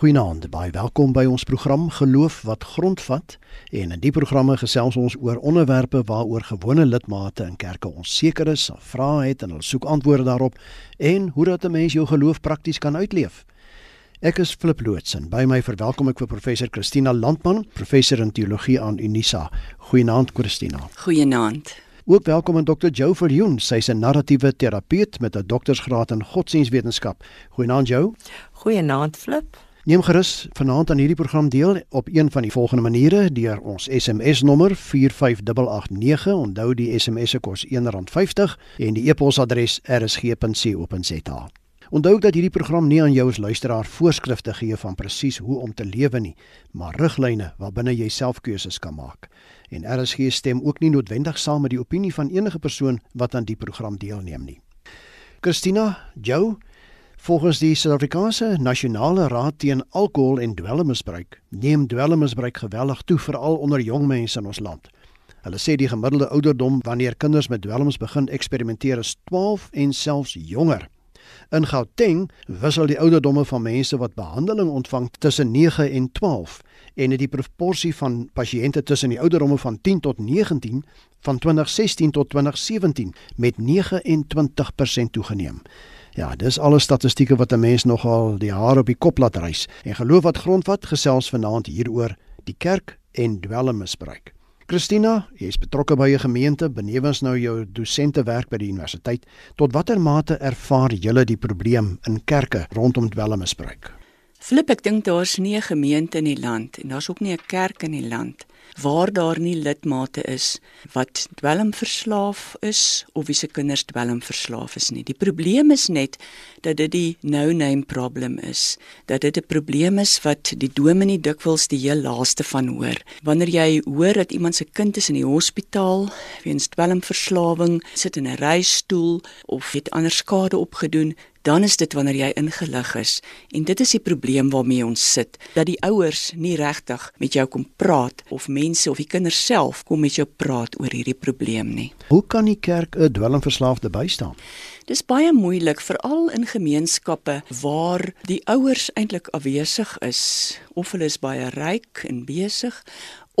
Goeienaand, baie welkom by ons program Geloof wat grondvat. En in die programme gesels ons oor onderwerpe waaroor gewone lidmate in kerke onseker is, vra het en hulle soek antwoorde daarop en hoe dat 'n mens jou geloof prakties kan uitleef. Ek is Flip Lootsen. By my verwelkom ek vir professor Christina Landman, professor in teologie aan Unisa. Goeienaand Christina. Goeienaand. Ook welkom aan Dr. Jo Verjoen. Sy's 'n narratiewe terapeut met 'n doktorsgraad in godsdienstwetenskap. Goeienaand Jo. Goeienaand Flip. Neem gerus vanaand aan hierdie program deel op een van die volgende maniere deur ons SMS nommer 45889 onthou die SMS se kos R1.50 en die e-posadres rsg.co.za. Onthou dat hierdie program nie aan jou as luisteraar voorskrifte gee van presies hoe om te lewe nie, maar riglyne waarbinne jy self keuses kan maak. En RSG stem ook nie noodwendig saam met die opinie van enige persoon wat aan die program deelneem nie. Christina, Joe Volgens die Suid-Afrikaanse Nasionale Raad teen Alkohol en Dwelmmisbruik neem dwelmmisbruik geweldig toe veral onder jong mense in ons land. Hulle sê die gemiddelde ouderdom wanneer kinders met dwelms begin eksperimenteer is 12 en selfs jonger. In Gauteng wissel die ouderdomme van mense wat behandeling ontvang tussen 9 en 12 en die proporsie van pasiënte tussen die ouderdomme van 10 tot 19 van 2016 tot 2017 met 29% toegeneem. Ja, dis alle statistieke wat 'n mens nogal die hare op die kop laat rys. En geloof wat grondvat gesels vanaand hieroor die kerk en dwelmmisbruik. Christina, jy is betrokke by 'n gemeente, benewens nou jou dosente werk by die universiteit. Tot watter mate ervaar julle die probleem in kerke rondom dwelmmisbruik? Flip, ek dink daar's nie 'n gemeente in die land en daar's ook nie 'n kerk in die land waar daar nie lidmate is wat dwelmverslaaf is of wie se kinders dwelmverslaaf is nie. Die probleem is net dat dit die no-name probleem is. Dat dit 'n probleem is wat die dominee dikwels die heel laaste van hoor. Wanneer jy hoor dat iemand se kind is in die hospitaal weens dwelmverslawing, sit in 'n reistool of het ander skade opgedoen, dan is dit wanneer jy ingelig is en dit is die probleem waarmee ons sit dat die ouers nie regtig met jou kom praat of mense of die kinders self kom met jou praat oor hierdie probleem nie. Hoe kan die kerk 'n dwelmverslaafde bystaan? Dis baie moeilik veral in gemeenskappe waar die ouers eintlik afwesig is of hulle is baie ryk en besig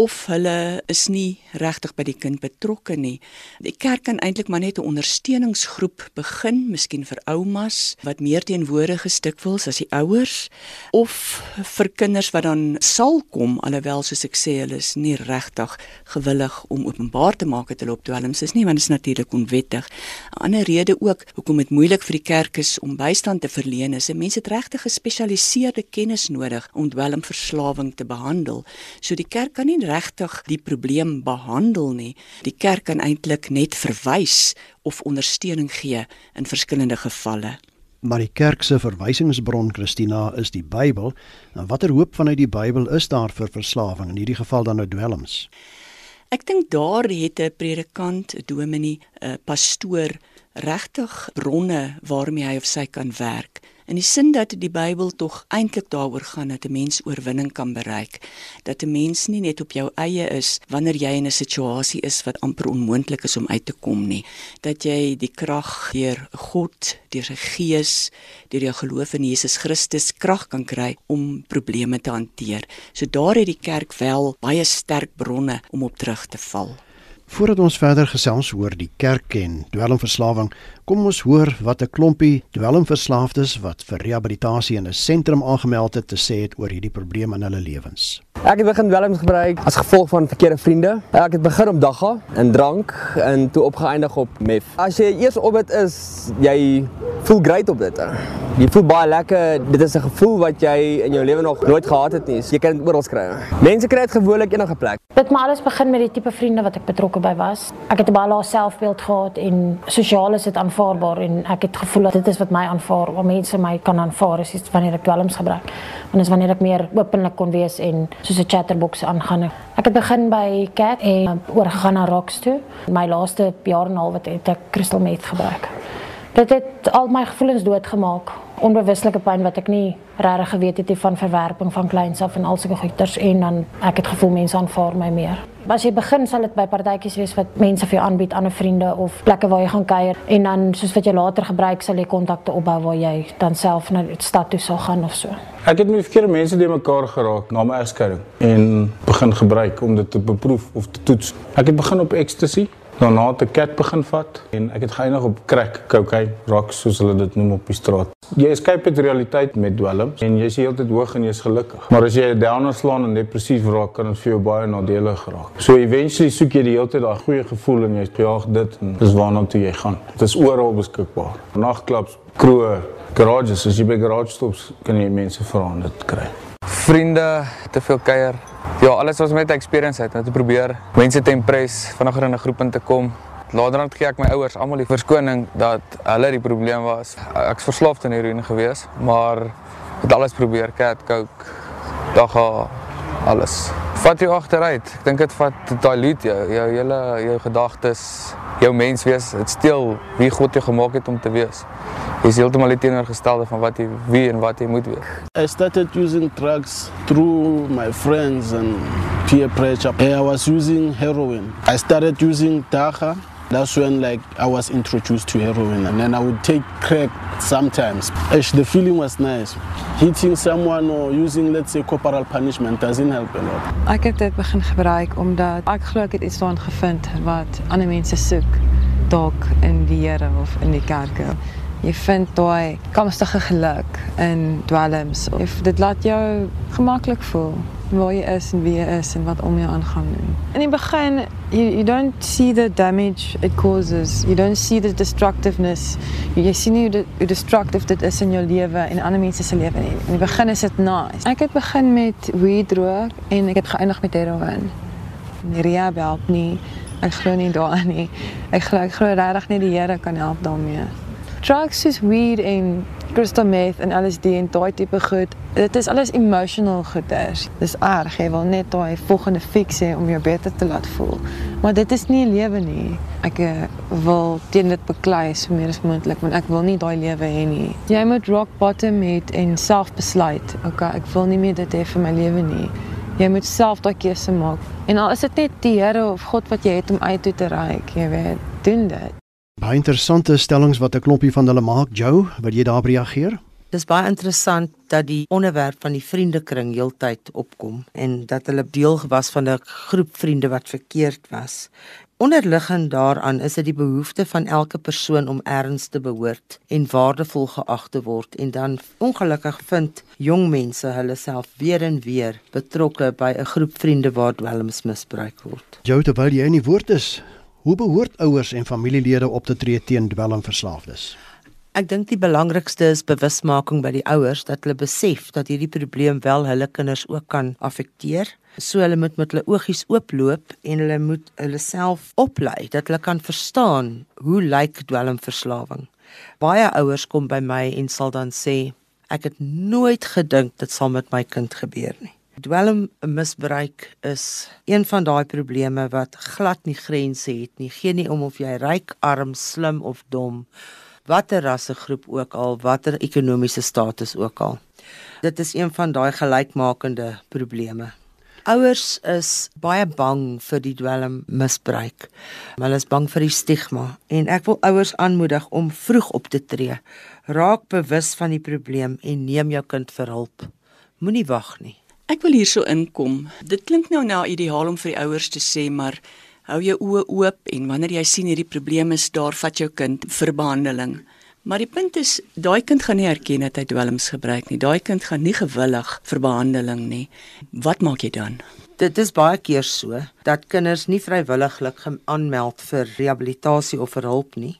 of hulle is nie regtig by die kind betrokke nie. Die kerk kan eintlik maar net 'n ondersteuningsgroep begin, miskien vir oumas wat meer teenwoordig gestikwels as die ouers of vir kinders wat dan sal kom alhoewel soos ek sê hulle is nie regtig gewillig om openbaar te maak dat hulle op dwelms is nie, want dit is natuurlik onwettig. 'n Ander rede ook hoekom dit moeilik vir die kerk is om bystand te verleen is, mense het regtig gespesialiseerde kennis nodig om dwelmverslawing te behandel. So die kerk kan nie regtig die probleem behandel nie. Die kerk kan eintlik net verwys of ondersteuning gee in verskillende gevalle. Maar die kerk se verwysingsbron Christina is die Bybel. En watter hoop vanuit die Bybel is daar vir verslawing in hierdie geval dan nou dwelms? Ek dink daar het 'n predikant, 'n dominee, 'n pastoor regtig bronne waarmee hy of sy kan werk in die sin dat die Bybel tog eintlik daaroor gaan dat 'n mens oorwinning kan bereik, dat 'n mens nie net op jou eie is wanneer jy in 'n situasie is wat amper onmoontlik is om uit te kom nie, dat jy die krag deur God, deur sy Gees, deur jou geloof in Jesus Christus krag kan kry om probleme te hanteer. So daar het die kerk wel baie sterk bronne om op terug te val. Voordat ons verder gesels oor die kerk en dwelmverslawing, kom ons hoor wat 'n klompie dwelmverslaafdes wat vir rehabilitasie in 'n sentrum aangemeld het te sê het oor hierdie probleem in hulle lewens. Ek het begin dwelms gebruik as gevolg van verkeerde vriende. Ek het begin op dagga en drank en toe opgeëindig op meth. As jy eers op dit is, jy voel great op dit. Jy voel baie lekker. Dit is 'n gevoel wat jy in jou lewe nog nooit gehad het nie. Jy kan dit oral kry. Mense kry dit gewoonlik enige plek. Dit maar alles begin met die tipe vriende wat ek betrokke by was. Ek het 'n baie lae selfbeeld gehad en sosiaal is dit aanvaarbaar en ek het gevoel dat dit is wat my aanvaar, wat mense my kan aanvaar is wanneer ek dwelms gebruik. Want is wanneer ek meer openlik kon wees en soos 'n chatterbox aangaan. Ek het begin by Cat en oorgegaan na Rocks toe. My laaste jaar en 'n half het ek crystal meth gebruik. Dit het al my gevoelens doodgemaak onbewuslike pyn wat ek nie regtig geweet het nie van verwerping van kleins af en al sulke goeters en dan ek het gevoel mense aanvaar my meer. As jy begin sal dit by partytjies wees wat mense vir jou aanbied aan 'n vriende of plekke waar jy gaan kuier en dan soos wat jy later gebruik sal jy kontakte opbou waar jy dan self na die stad toe sal gaan of so. Ek het met verkeerde mense die mekaar geraak na my egskeiding en begin gebruik om dit te beproef of te toets. Ek het begin op ecstasy daarna het ek cat begin vat en ek het geëindig op crack, cocaine, rocks soos hulle dit noem op die straat. Jy escape die realiteit met dwelms en jy's heeltyd hoog en jy's gelukkig. Maar as jy downer slaan en depressief raak, kan dit vir jou baie nadelig raak. So eventually soek jy die hele tyd daai goeie gevoel en jy's gejaag dit en dis waarna toe jy gaan. Dit is oral beskikbaar. Nagklubs, kroë, garages, as jy by garage stops, kan jy mense vra om dit kry. Vriende, te veel kuier, Ja, alles was met experience uit, net te probeer mense te impress, vinniger in 'n groep in te kom. Later gee ek my ouers almal die verskoning dat hulle die probleem was. Ek's verslaafd aan heroïne gewees, maar het alles probeer, cat, coke, dagga, alles. Vat jou agteruit. Ek dink dit vat dilute jou, jou hele jou gedagtes, jou mens wees. Dit steel wie God jou gemaak het om te wees. Is heeltemal die teenoorgestelde van wat jy wie en wat jy moet wees. I started using drugs through my friends and peer pressure. I was using heroin. I started using dagga. That's when like I was introduced to heroin and then I would take crack sometimes. The feeling was nice. Hitting someone or using let's say corporal punishment doesn't help a lot. Ek het dit begin gebruik omdat ek glo ek het iets daarin gevind wat ander mense soek dalk in die Here of in die kerke jy vind daai kamstige geluk in dwelms. Of dit laat jou gemaklik voel waar jy is en wie jy is en wat om jou aangaan. In die begin you, you don't see the damage it causes. You don't see the destructiveness. Jy sien nie hoe destructief dit is in jou lewe en ander mense se lewe nie. In die begin is dit nice. Ek het begin met weed rook en ek het geëindig met heroin. Die rehab help nie. Ek glo nie daarin nie. Ek glo ek glo regtig nie die Here kan help daarmee drugs soos weed en crystal meth en LSD en daai tipe goed, dit is alles emotional goeders. Dis erg, jy wil net daai volgende fix hê om jou beter te laat voel. Maar dit is nie 'n lewe nie. Ek eh, wil teen dit beklei so meer as moontlik want ek wil nie daai lewe hê nie. Jy moet rock bottom hê en self besluit. Okay, ek wil nie meer dit hê vir my lewe nie. Jy moet self daai keuse maak. En al is dit net die Here of God wat jy het om uit toe te reik, jy weet, doen dit. Baie interessante stellings wat 'n klompie van hulle maak, Joe, wil jy daarop reageer? Dis baie interessant dat die onderwerp van die vriendekring heeltyd opkom en dat hulle deel was van 'n groep vriende wat verkeerd was. Onderliggend daaraan is dit die behoefte van elke persoon om erns te behoort en waardevol geag te word en dan ongelukkig vind jong mense hulle self weer en weer betrokke by 'n groep vriende waar dwelms misbruik word. Jou terwyl jy in die woord is, Hoe behoort ouers en familielede op te tree teen dwelmverslaafdes? Ek dink die belangrikste is bewusmaking by die ouers dat hulle besef dat hierdie probleem wel hulle kinders ook kan affekteer. So hulle moet met hulle oogies ooploop en hulle moet hulle self oplei dat hulle kan verstaan hoe lyk dwelmverslawing. Baie ouers kom by my en sal dan sê ek het nooit gedink dit sal met my kind gebeur nie. Dwelmmisbruik is een van daai probleme wat glad nie grense het nie. Geen nie om of jy ryk, arm, slim of dom, watter rassegroep ook al, watter ekonomiese status ook al. Dit is een van daai gelykmakende probleme. Ouers is baie bang vir die dwelmmisbruik. Hulle is bang vir die stigma en ek wil ouers aanmoedig om vroeg op te tree. Raak bewus van die probleem en neem jou kind vir hulp. Moenie wag nie. Ek wil hierso inkom. Dit klink nou na ideaal om vir die ouers te sê, maar hou jou oë oop en wanneer jy sien hierdie probleem is daar, vat jou kind vir behandeling. Maar die punt is, daai kind gaan nie erken dat hy dwelms gebruik nie. Daai kind gaan nie gewillig vir behandeling nie. Wat maak jy dan? Dit is baie keer so dat kinders nie vrywilliglik aanmeld vir rehabilitasie of vir hulp nie.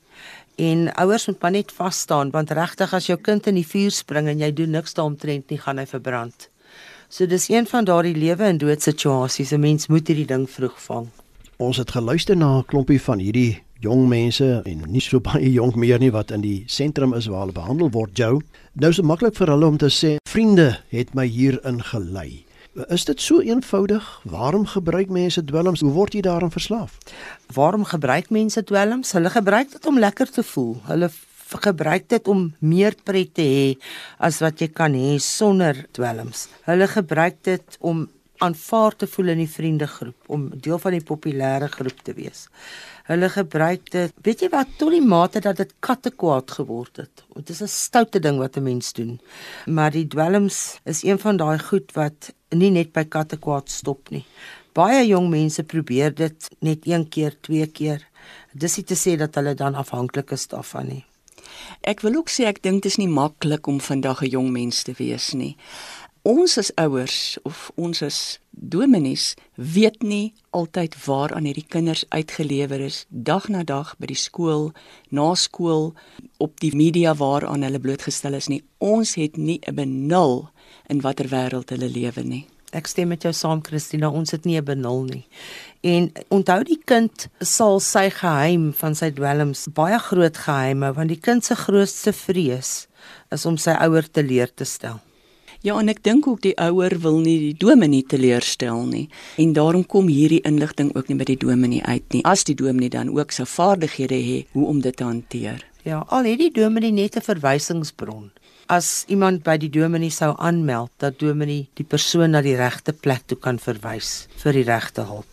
En ouers moet maar net vas staan want regtig as jou kind in die vuur spring en jy doen niks daaromtrent nie, gaan hy verbrand. So dis een van daardie lewe en dood situasies. 'n Mens moet hierdie ding vroeg vang. Ons het geluister na 'n klompie van hierdie jong mense en nie so baie jonk meer nie wat in die sentrum is waar hulle behandel word, Joe. Nou is dit maklik vir hulle om te sê, "Vriende het my hier ingelei." Is dit so eenvoudig? Waarom gebruik mense dwelms? Hoe word jy daaraan verslaaf? Waarom gebruik mense dwelms? Hulle gebruik dit om lekker te voel. Hulle gebruik dit om meer pret te hê as wat jy kan hê sonder dwelms. Hulle gebruik dit om aanvaar te voel in die vriendegroep, om deel van die populêre groep te wees. Hulle gebruik dit, weet jy wat, tot die mate dat dit kattekwaad geword het. Dit is 'n stoute ding wat 'n mens doen. Maar die dwelms is een van daai goed wat nie net by kattekwaad stop nie. Baie jong mense probeer dit net een keer, twee keer. Dis nie te sê dat hulle dan afhanklik is daarvan nie. Ek wil ook sê ek dink dit is nie maklik om vandag 'n jong mens te wees nie ons as ouers of ons as dominees weet nie altyd waaraan hierdie kinders uitgelewer is dag na dag by die skool, na skool, op die media waaraan hulle blootgestel is nie. Ons het nie 'n benul in watter wêreld hulle lewe nie. Ek stem met jou saam Christina, ons het nie 'n benul nie. En onthou die kind sal sy geheim van sy dwelms baie groot geheime want die kind se grootste vrees is om sy ouer te leer te stel. Ja, en ek dink ook die ouer wil nie die dominee teleurstel nie. En daarom kom hierdie inligting ook nie by die dominee uit nie. As die dominee dan ook sy vaardighede het hoe om dit te hanteer. Ja, al het die dominee net 'n verwysingsbron. As iemand by die dominee sou aanmeld dat dominee die persoon na die regte plek toe kan verwys vir die regte hulp.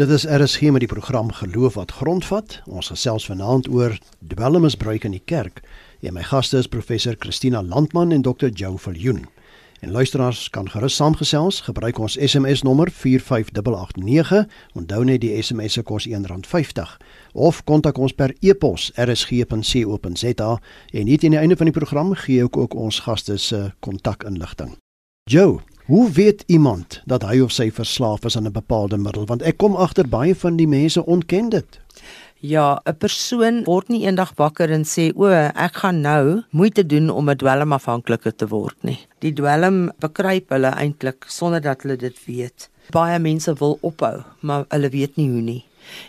Dit is RSG met die program Geloof wat grondvat. Ons gesels vanaand oor dwelmmisbruik in die kerk. En my gaste is professor Christina Landman en Dr. Jo Viljoen. En luisteraars kan gerus saamgesels, gebruik ons SMS nommer 45889. Onthou net die SMS se kos R1.50 of kontak ons per e-pos rsg.co.za en net aan die einde van die program gee ek ook ons gaste se kontakinligting. Joe, hoe weet iemand dat hy of sy verslaaf is aan 'n bepaalde middel? Want ek kom agter baie van die mense ontken dit. Ja, 'n persoon word nie eendag wakker en sê o, ek gaan nou moeite doen om 'n dwelmafhanklike te word nie. Die dwelm bekruip hulle eintlik sonder dat hulle dit weet. Baie mense wil ophou, maar hulle weet nie hoe nie.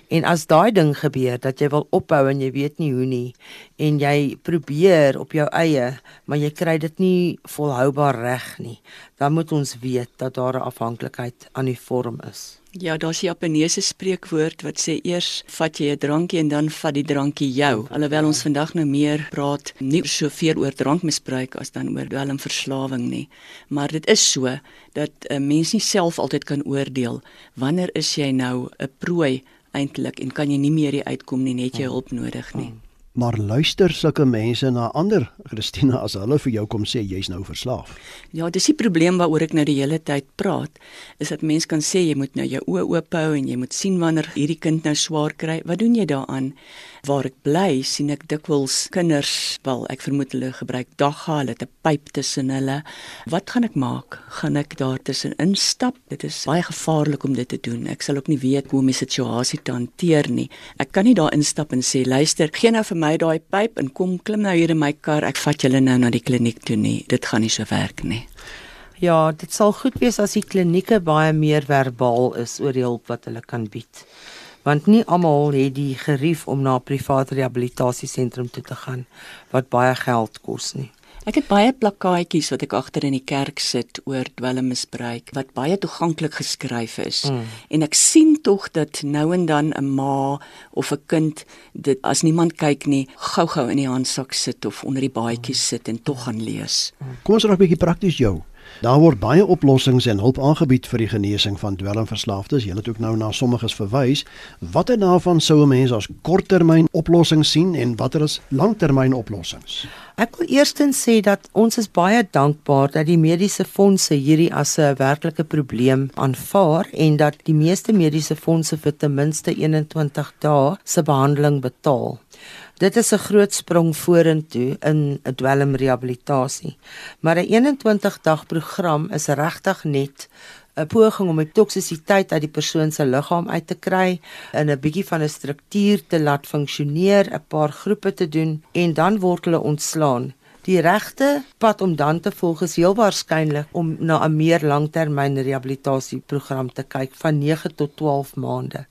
En as daai ding gebeur dat jy wil ophou en jy weet nie hoe nie en jy probeer op jou eie, maar jy kry dit nie volhoubaar reg nie, dan moet ons weet dat daar 'n afhanklikheid aan die vorm is. Ja, daar's 'n Japaneese spreekwoord wat sê eers vat jy 'n drankie en dan vat die drankie jou. Alhoewel ons vandag nou meer praat nie soveel oor drankmisbruik as dan oor dwelmverslawing nie. Maar dit is so dat 'n mens nie self altyd kan oordeel wanneer is jy nou 'n prooi eintlik en kan jy nie meer uitkom nie, net jy hulp nodig nie. Hmm. Maar luister sulke mense na ander Christina as hulle vir jou kom sê jy's nou verslaaf. Ja, dis die probleem waaroor ek nou die hele tyd praat, is dat mense kan sê jy moet nou jou oë oop hou en jy moet sien wanneer hierdie kind nou swaar kry. Wat doen jy daaraan? Waar ek bly, sien ek dikwels kinders, wel ek vermoed hulle gebruik dagga, hulle het 'n pyp tussen hulle. Wat gaan ek maak? Gaan ek daar tussen instap? Dit is baie gevaarlik om dit te doen. Ek sal ook nie weet hoe om die situasie te hanteer nie. Ek kan nie daar instap en sê, "Luister, gee nou vir my daai pyp en kom klim nou hier in my kar. Ek vat julle nou na die kliniek toe nie. Dit gaan nie so werk nie." Ja, dit sal goed wees as die klinieke baie meer verbaal is oor die hulp wat hulle kan bied want nie almal het die gerief om na 'n privaat rehabilitasiesentrum toe te gaan wat baie geld kos nie. Ek het baie plakkaatjies wat ek agter in die kerk sit oor dwelmmisbruik wat baie toeganklik geskryf is. Mm. En ek sien tog dat nou en dan 'n ma of 'n kind dit as niemand kyk nie, gou-gou in die handsak sit of onder die baadjies sit en tog gaan lees. Kom ons raak 'n bietjie prakties jou. Daar word baie oplossings en hulp aangebied vir die genesing van dwelmverslaafdes. Jy het ook nou na sommiges verwys. Watter daarvan sou 'n mens as korttermyn oplossings sien en watter as langtermyn oplossings? Ek wil eerstens sê dat ons is baie dankbaar dat die mediese fondse hierdie as 'n werklike probleem aanvaar en dat die meeste mediese fondse vir ten minste 21 dae se behandeling betaal. Dit is 'n groot sprong vorentoe in 'n dwelmrehabilitasie. Maar 'n 21 dag program is regtig net 'n poging om die toksisiteit uit die persoon se liggaam uit te kry, in 'n bietjie van 'n struktuur te laat funksioneer, 'n paar groepe te doen en dan word hulle ontslaan. Die regte pad om dan te volg is heel waarskynlik om na 'n meer langtermyn rehabilitasieprogram te kyk van 9 tot 12 maande.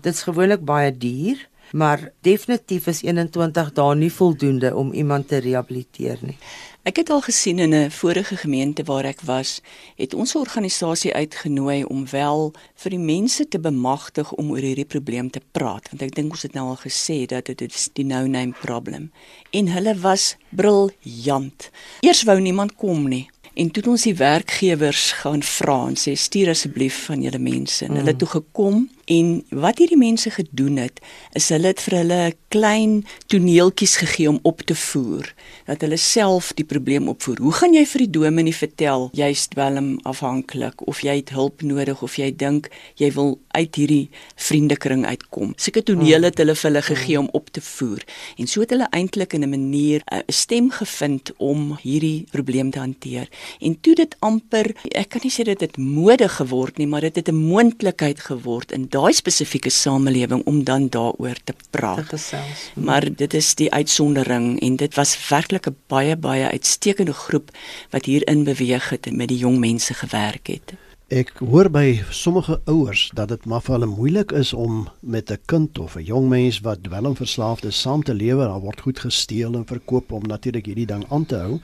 Dit is gewoonlik baie duur maar definitief is 21 dae nie voldoende om iemand te rehabiliteer nie. Ek het al gesien in 'n vorige gemeente waar ek was, het ons organisasie uitgenooi om wel vir die mense te bemagtig om oor hierdie probleem te praat, want ek dink ons het nou al gesê dat dit is die no-name problem. En hulle was briljant. Eers wou niemand kom nie. En toe ons die werkgewers gaan vra en sê stuur asseblief van julle mense. En hulle het toe gekom en wat hierdie mense gedoen het, is hulle het vir hulle klein toneeltjies gegee om op te voer dat hulle self die probleem opvoer. Hoe gaan jy vir die dominee vertel jy's dwelm afhanklik of jy het hulp nodig of jy dink jy wil uit hierdie vriendekring uitkom? Sulke tonele het hulle vir hulle gegee om op te voer. En so het hulle eintlik in 'n manier 'n stem gevind om hierdie probleem te hanteer. En toe dit amper, ek kan nie sê dit het mode geword nie, maar dit het 'n moontlikheid geword in daai spesifieke samelewing om dan daaroor te praat. Dit is selfs. Maar dit is die uitsondering en dit was werklik 'n baie baie uitstekende groep wat hierin beweeg het en met die jong mense gewerk het. Ek hoor by sommige ouers dat dit maar vir hulle moeilik is om met 'n kind of 'n jong mens wat dwelmverslaafd is saam te lewe. Daar word goed gesteel en verkoop om natuurlik hierdie ding aan te hou.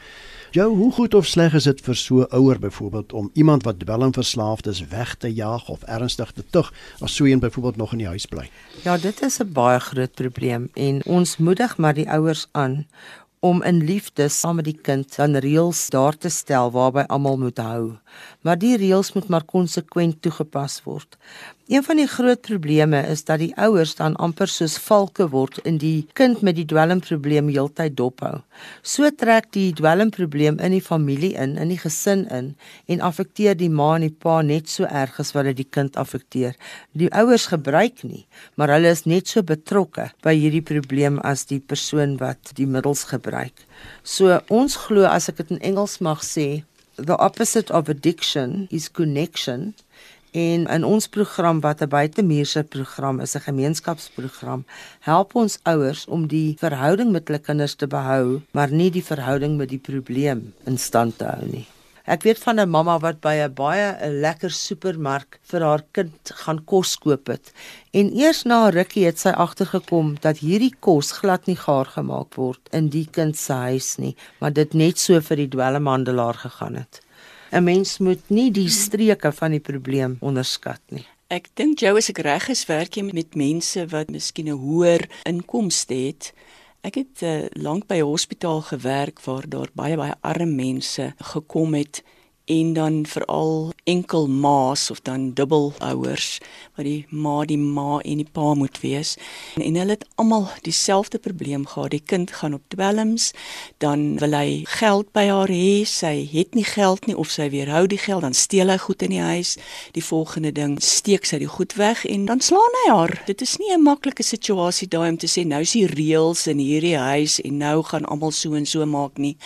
Jou, hoe goed of sleg is dit vir so 'n ouer byvoorbeeld om iemand wat dwelmverslaafd is weg te jaag of ernstig te tug as so een byvoorbeeld nog in die huis bly? Ja, dit is 'n baie groot probleem en ons moedig maar die ouers aan om in liefde saam met die kind dan reëls daar te stel waarby almal moet hou. Maar die reëls moet maar konsekwent toegepas word. Een van die groot probleme is dat die ouers dan amper soos valke word in die kind met die dwelmprobleem heeltyd dophou. So trek die dwelmprobleem in die familie in, in die gesin in en affekteer die ma en die pa net so erg as wat dit die kind affekteer. Die ouers gebruik nie, maar hulle is net so betrokke by hierdie probleem as die persoon wat die middels gebruik. So ons glo as ek dit in Engels mag sê, the opposite of addiction is connection En in ons program wat 'n buitemuurse program is, 'n gemeenskapsprogram, help ons ouers om die verhouding met hulle kinders te behou, maar nie die verhouding met die probleem in stand te hou nie. Ek weet van 'n mamma wat by 'n baie 'n lekker supermark vir haar kind gaan kos koop het. En eers na 'n rukkie het sy agtergekom dat hierdie kos glad nie gaar gemaak word in die kind se huis nie, maar dit net so vir die dwelmhandelaar gegaan het. 'n Mens moet nie die streke van die probleem onderskat nie. Ek dink Joe as ek reg is, werk jy met mense wat miskien 'n hoër inkomste het. Ek het uh, lank by 'n hospitaal gewerk waar daar baie baie arme mense gekom het en dan veral enkel ma's of dan dubbelouers waar die ma die ma en die pa moet wees. En, en hulle het almal dieselfde probleem gehad. Die kind gaan op dwelms dan wil hy geld by haar hê. Sy het nie geld nie of sy weerhou die geld dan steel hy goed in die huis. Die volgende ding steek sy die goed weg en dan slaan hy haar. Dit is nie 'n maklike situasie daai om te sê nou is die reëls in hierdie huis en nou gaan almal so en so maak nie.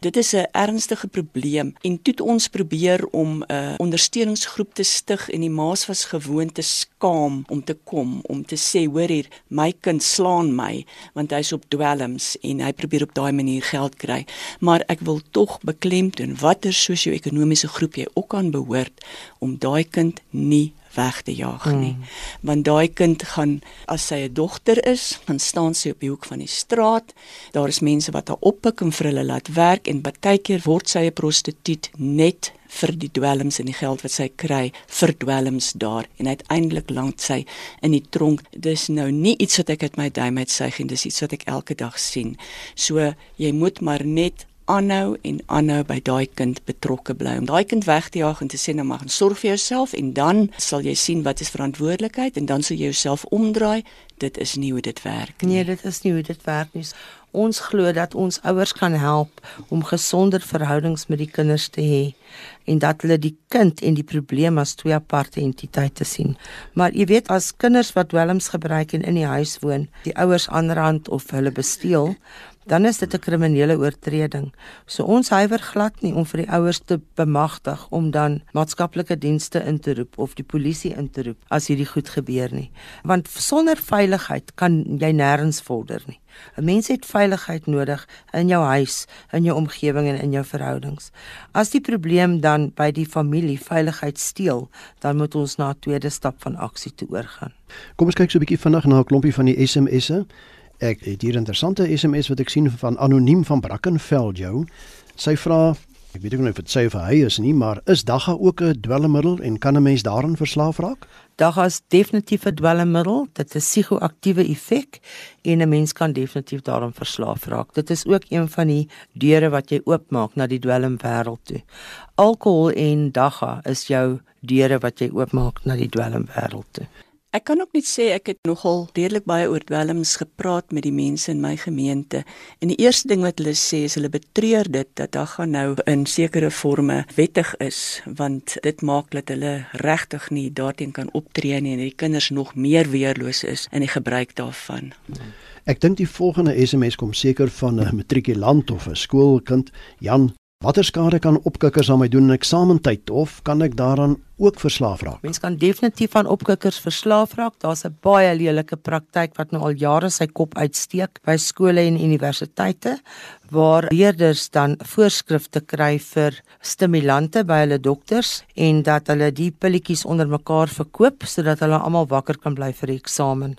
Dit is 'n ernstige probleem en toe ons probeer om 'n uh, ondersteuningsgroep te stig en die ma's was gewoond te skaam om te kom om te sê hoor hier my kind slaan my want hy's op dwelms en hy probeer op daai manier geld kry. Maar ek wil tog beklemtoon watter sosio-ekonomiese groep jy ook aan behoort om daai kind nie weg te jaag nie. Mm. Want daai kind gaan as sy 'n dogter is, gaan staan sy op die hoek van die straat. Daar is mense wat haar oppik en vir hulle laat werk en baie keer word sy 'n prostituut net vir die dwelms en die geld wat sy kry vir dwelms daar en uiteindelik land sy in die tronk dis nou nie iets wat ek uit my duim uit sê en dis iets wat ek elke dag sien so jy moet maar net aanhou en aanhou by daai kind betrokke bly om daai kind weg te jaag en te sê nou maar sorg vir jouself en dan sal jy sien wat is verantwoordelikheid en dan sal jy jouself omdraai dit is nie hoe dit werk nie. nee dit is nie hoe dit werk nie ons glo dat ons ouers kan help om gesonder verhoudings met die kinders te hê en dat hulle die kind en die probleem as twee aparte entiteite sien. Maar jy weet as kinders wat dwelms gebruik en in die huis woon, die ouers aanrand of hulle besteel, dan is dit 'n kriminele oortreding. So ons huiwer glad nie om vir die ouers te bemagtig om dan maatskaplike dienste in te roep of die polisie in te roep as hierdie goed gebeur nie. Want sonder veiligheid kan jy nêrens vorder nie. 'n Mens het veiligheid nodig in jou huis, in jou omgewing en in jou verhoudings. As die probleem dan by die familie veiligheid steel, dan moet ons na 'n tweede stap van aksie toe oorgaan. Kom ons kyk so 'n bietjie vinnig na 'n klompie van die SMS'e. Ek het hier 'n interessante SMS wat ek sien van anoniem van Brackenfell jou. Sy vra, ek weet nie of dit sy of hy is nie, maar is dagga ook 'n dwelmmiddel en kan 'n mens daaraan verslaaf raak? Dagga is definitief 'n dwelmmiddel. Dit 'n psigoaktiewe effek en 'n mens kan definitief daaraan verslaaf raak. Dit is ook een van die deure wat jy oopmaak na die dwelmwêreld toe. Alkohol en dagga is jou deure wat jy oopmaak na die dwelmwêreld toe. Ek kan ook net sê ek het nogal redelik baie oor dwelms gepraat met die mense in my gemeente. En die eerste ding wat hulle sê is hulle betreur dit dat daar gaan nou in sekere forme wettig is want dit maak dat hulle regtig nie daarteen kan optree nie en die kinders nog meer weerloos is in die gebruik daarvan. Ek dink die volgende SMS kom seker van 'n matrikulant of 'n skoolkind. Jan, watter skade kan opkikkers aan my doen in eksamentyd of kan ek daaraan ook verslaaf raak? Mens kan definitief aan opkikkers verslaaf raak. Daar's 'n baie lelike praktyk wat nou al jare sy kop uitsteek by skole en universiteite waar leerders dan voorskrifte kry vir stimulante by hulle dokters en dat hulle die pilletjies onder mekaar verkoop sodat hulle almal wakker kan bly vir die eksamen.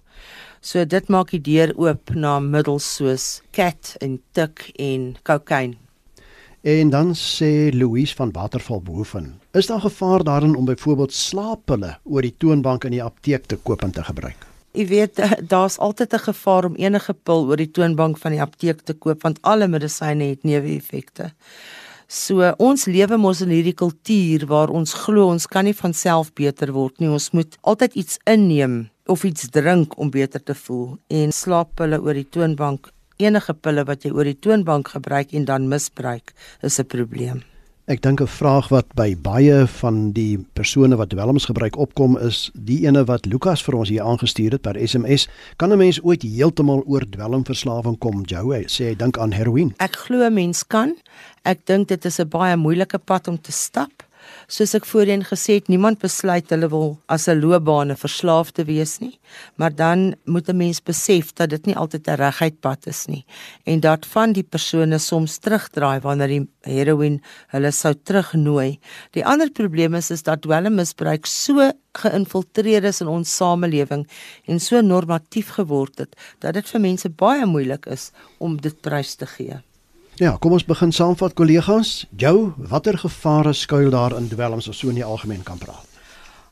So dit maak die deur oop na middels soos cat en tik en kokain. En dan sê Louise van Waterval Boefen, is daar gevaar daarin om byvoorbeeld slaappille oor die toonbank in die apteek te koop en te gebruik? Jy weet daar's altyd 'n gevaar om enige pil oor die toonbank van die apteek te koop want alle medisyne het neeweffekte. So ons lewe mos in hierdie kultuur waar ons glo ons kan nie van self beter word nie. Ons moet altyd iets inneem of iets drink om beter te voel en slaappille oor die toonbank enige pille wat jy oor die toonbank gebruik en dan misbruik is 'n probleem. Ek dink 'n vraag wat by baie van die persone wat dwelms gebruik opkom is die ene wat Lukas vir ons hier aangestuur het per SMS. Kan 'n mens ooit heeltemal oor dwelmverslawing kom? Jou sê hy dink aan heroïne. Ek glo 'n mens kan. Ek dink dit is 'n baie moeilike pad om te stap. Soos ek voorheen gesê het, niemand besluit hulle wil as 'n loopbaan verslaaf te wees nie, maar dan moet 'n mens besef dat dit nie altyd 'n reguit pad is nie en dat van die persone soms terugdraai wanneer die heroïne hulle sou terugnooi. Die ander probleem is is dat dwelmmisbruik so geïnfiltreer is in ons samelewing en so normatief geword het dat dit vir mense baie moeilik is om dit prys te gee. Ja, kom ons begin saamvat kollegas. Jou, watter gevare skuil daar in dwelms as so in die algemeen kan praat?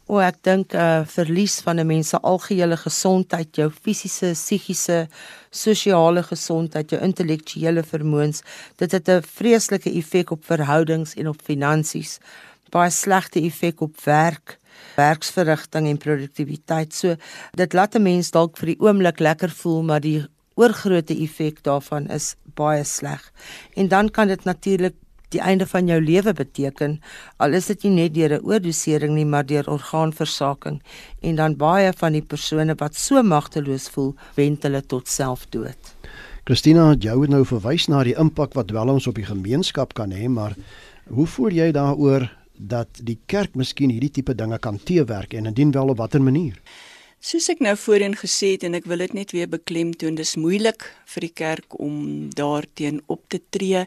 O, ek dink 'n uh, verlies van 'n mens se algehele gesondheid, jou fisiese, psigiese, sosiale gesondheid, jou intellektuele vermoëns, dit het 'n vreeslike effek op verhoudings en op finansies. Baie slegte effek op werk werksverrigting en produktiwiteit. So dit laat 'n mens dalk vir die oomblik lekker voel, maar die oorgrootte effek daarvan is baie sleg. En dan kan dit natuurlik die einde van jou lewe beteken al is dit nie net deur 'n oordosering nie maar deur orgaanversaking en dan baie van die persone wat so magteloos voel wend hulle tot selfdood. Christina, jy het nou verwys na die impak wat dwelms op die gemeenskap kan hê, maar hoe voel jy daaroor dat die kerk miskien hierdie tipe dinge kan teewerk en indien wel op watter manier? Soos ek nou voorheen gesê het en ek wil dit net weer beklemtoon, dis moeilik vir die kerk om daarteen op te tree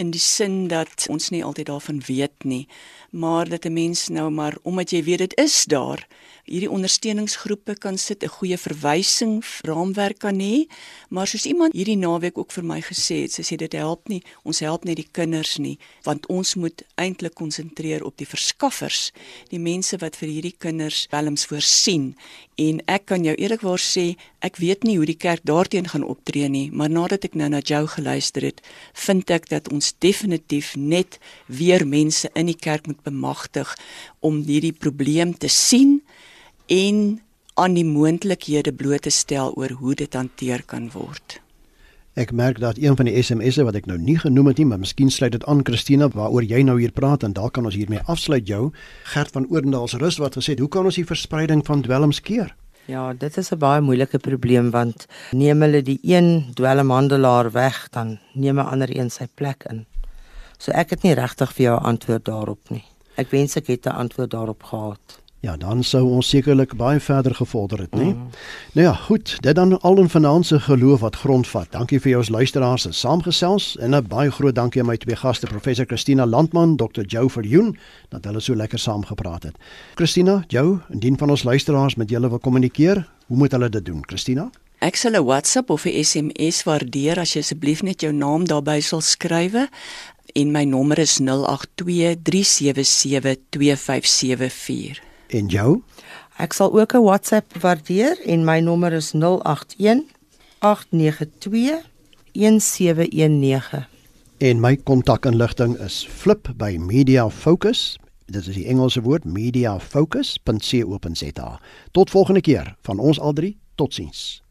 in die sin dat ons nie altyd daarvan weet nie, maar dat 'n mens nou maar omdat jy weet dit is daar, hierdie ondersteuningsgroepe kan sit, 'n goeie verwysing raamwerk kan hê, maar soos iemand hierdie naweek ook vir my gesê het, sy sê dit help nie, ons help net die kinders nie, want ons moet eintlik konsentreer op die verskaffers, die mense wat vir hierdie kinders welms voorsien. En ek kan jou eerlikwaar sê, ek weet nie hoe die kerk daarteen gaan optree nie, maar nadat ek nou na jou geluister het, vind ek dat ons definitief net weer mense in die kerk moet bemagtig om hierdie probleem te sien en aan die moontlikhede bloot te stel oor hoe dit hanteer kan word. Ek merk dat een van die SMS'e wat ek nou nie genoem het nie, maar miskien sluit dit aan Christina waaroor jy nou hier praat en dalk kan ons hiermee afsluit jou Gert van Oorndals rus wat gesê het hoe kan ons die verspreiding van dwelms keer? Ja, dit is 'n baie moeilike probleem want neem hulle die een dwelmhandelaar weg, dan neem 'n ander een sy plek in. So ek het nie regtig vir jou 'n antwoord daarop nie. Ek wens ek het 'n antwoord daarop gehad. Ja, dan sou ons sekerlik baie verder gevorder het, né? Mm. Nou ja, goed, dit dan al in vanaand se geloof wat grondvat. Dankie vir jou as luisteraars se saamgesels en 'n baie groot dankie aan my twee gaste, professor Christina Landman, Dr. Joe Verjoen, dat hulle so lekker saam gepraat het. Christina, Joe, indien van ons luisteraars met julle wil kommunikeer, hoe moet hulle dit doen, Christina? Ek sal 'n WhatsApp of 'n SMS waardeer as jy asseblief net jou naam daarby sal skrywe en my nommer is 0823772574. En jou? Ek sal ook 'n WhatsApp waardeer en my nommer is 081 892 1719. En my kontakinligting is flip by Media Focus. Dit is die Engelse woord mediafocus.co.za. Tot volgende keer van ons al drie. Totsiens.